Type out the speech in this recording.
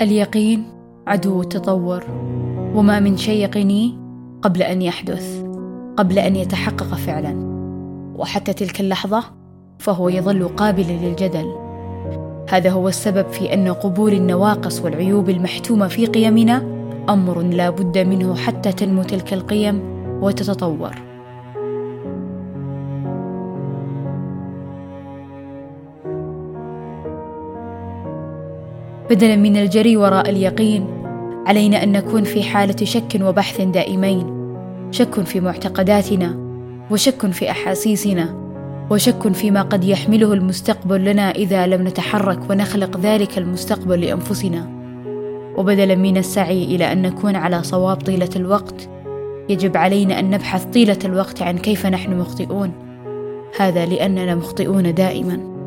اليقين عدو التطور وما من شيء يقيني قبل أن يحدث قبل أن يتحقق فعلا. وحتى تلك اللحظة فهو يظل قابلا للجدل. هذا هو السبب في أن قبول النواقص والعيوب المحتومة في قيمنا أمر لا بد منه حتى تنمو تلك القيم وتتطور. بدلا من الجري وراء اليقين. علينا أن نكون في حالة شك وبحث دائمين. شك في معتقداتنا وشك في أحاسيسنا وشك فيما قد يحمله المستقبل لنا إذا لم نتحرك ونخلق ذلك المستقبل لأنفسنا. وبدلا من السعي إلى أن نكون على صواب طيلة الوقت يجب علينا أن نبحث طيلة الوقت عن كيف نحن مخطئون. هذا لأننا مخطئون دائما.